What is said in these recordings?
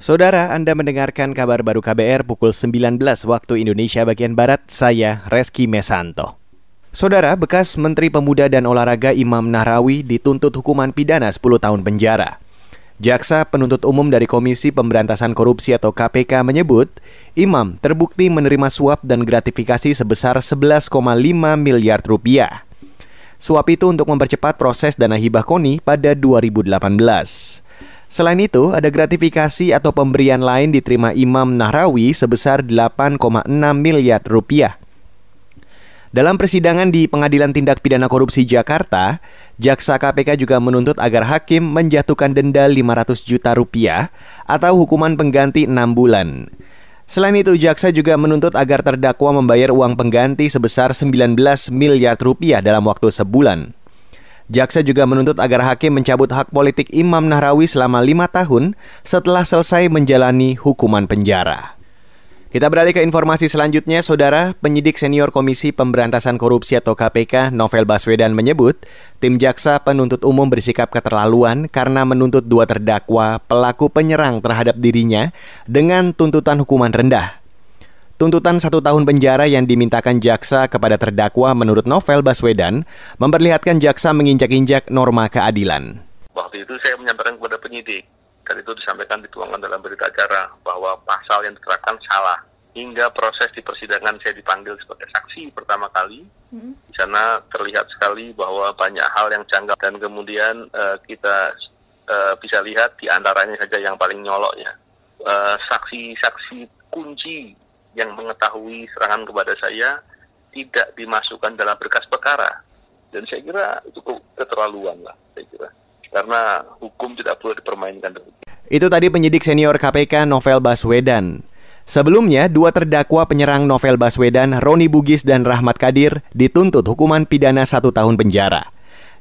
Saudara, Anda mendengarkan kabar baru KBR pukul 19 waktu Indonesia bagian Barat, saya Reski Mesanto. Saudara, bekas Menteri Pemuda dan Olahraga Imam Nahrawi dituntut hukuman pidana 10 tahun penjara. Jaksa penuntut umum dari Komisi Pemberantasan Korupsi atau KPK menyebut, Imam terbukti menerima suap dan gratifikasi sebesar 11,5 miliar rupiah. Suap itu untuk mempercepat proses dana hibah KONI pada 2018. Selain itu, ada gratifikasi atau pemberian lain diterima Imam Nahrawi sebesar 8,6 miliar rupiah. Dalam persidangan di Pengadilan Tindak Pidana Korupsi Jakarta, Jaksa KPK juga menuntut agar hakim menjatuhkan denda 500 juta rupiah atau hukuman pengganti 6 bulan. Selain itu, jaksa juga menuntut agar terdakwa membayar uang pengganti sebesar 19 miliar rupiah dalam waktu sebulan. Jaksa juga menuntut agar hakim mencabut hak politik Imam Nahrawi selama lima tahun setelah selesai menjalani hukuman penjara. Kita beralih ke informasi selanjutnya, Saudara. Penyidik senior Komisi Pemberantasan Korupsi atau KPK, Novel Baswedan menyebut, tim jaksa penuntut umum bersikap keterlaluan karena menuntut dua terdakwa pelaku penyerang terhadap dirinya dengan tuntutan hukuman rendah. Tuntutan satu tahun penjara yang dimintakan jaksa kepada terdakwa menurut novel Baswedan memperlihatkan jaksa menginjak-injak norma keadilan. Waktu itu saya menyampaikan kepada penyidik, dan itu disampaikan dituangkan dalam berita acara bahwa pasal yang diterapkan salah. Hingga proses di persidangan saya dipanggil sebagai saksi pertama kali. Hmm. Di sana terlihat sekali bahwa banyak hal yang janggal dan kemudian uh, kita uh, bisa lihat di antaranya saja yang paling nyoloknya. Eh, saksi-saksi uh, kunci yang mengetahui serangan kepada saya tidak dimasukkan dalam berkas perkara. Dan saya kira itu keterlaluan lah, saya kira. Karena hukum tidak perlu dipermainkan. Itu tadi penyidik senior KPK Novel Baswedan. Sebelumnya, dua terdakwa penyerang Novel Baswedan, Roni Bugis dan Rahmat Kadir, dituntut hukuman pidana satu tahun penjara.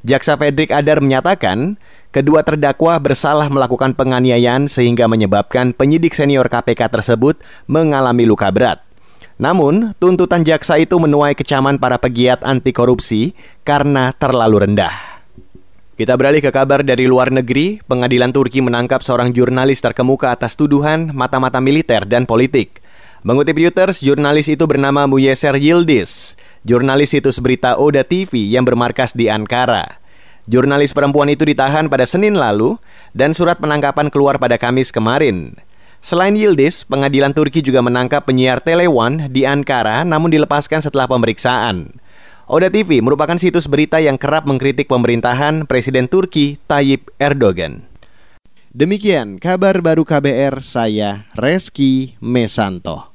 Jaksa Fredrik Adar menyatakan, kedua terdakwa bersalah melakukan penganiayaan sehingga menyebabkan penyidik senior KPK tersebut mengalami luka berat. Namun, tuntutan jaksa itu menuai kecaman para pegiat anti korupsi karena terlalu rendah. Kita beralih ke kabar dari luar negeri. Pengadilan Turki menangkap seorang jurnalis terkemuka atas tuduhan mata-mata militer dan politik. Mengutip Reuters, jurnalis itu bernama Muyeser Yildiz, jurnalis situs berita Oda TV yang bermarkas di Ankara. Jurnalis perempuan itu ditahan pada Senin lalu dan surat penangkapan keluar pada Kamis kemarin. Selain Yildiz, pengadilan Turki juga menangkap penyiar Telewan di Ankara namun dilepaskan setelah pemeriksaan. Oda TV merupakan situs berita yang kerap mengkritik pemerintahan Presiden Turki Tayyip Erdogan. Demikian kabar baru KBR saya Reski Mesanto.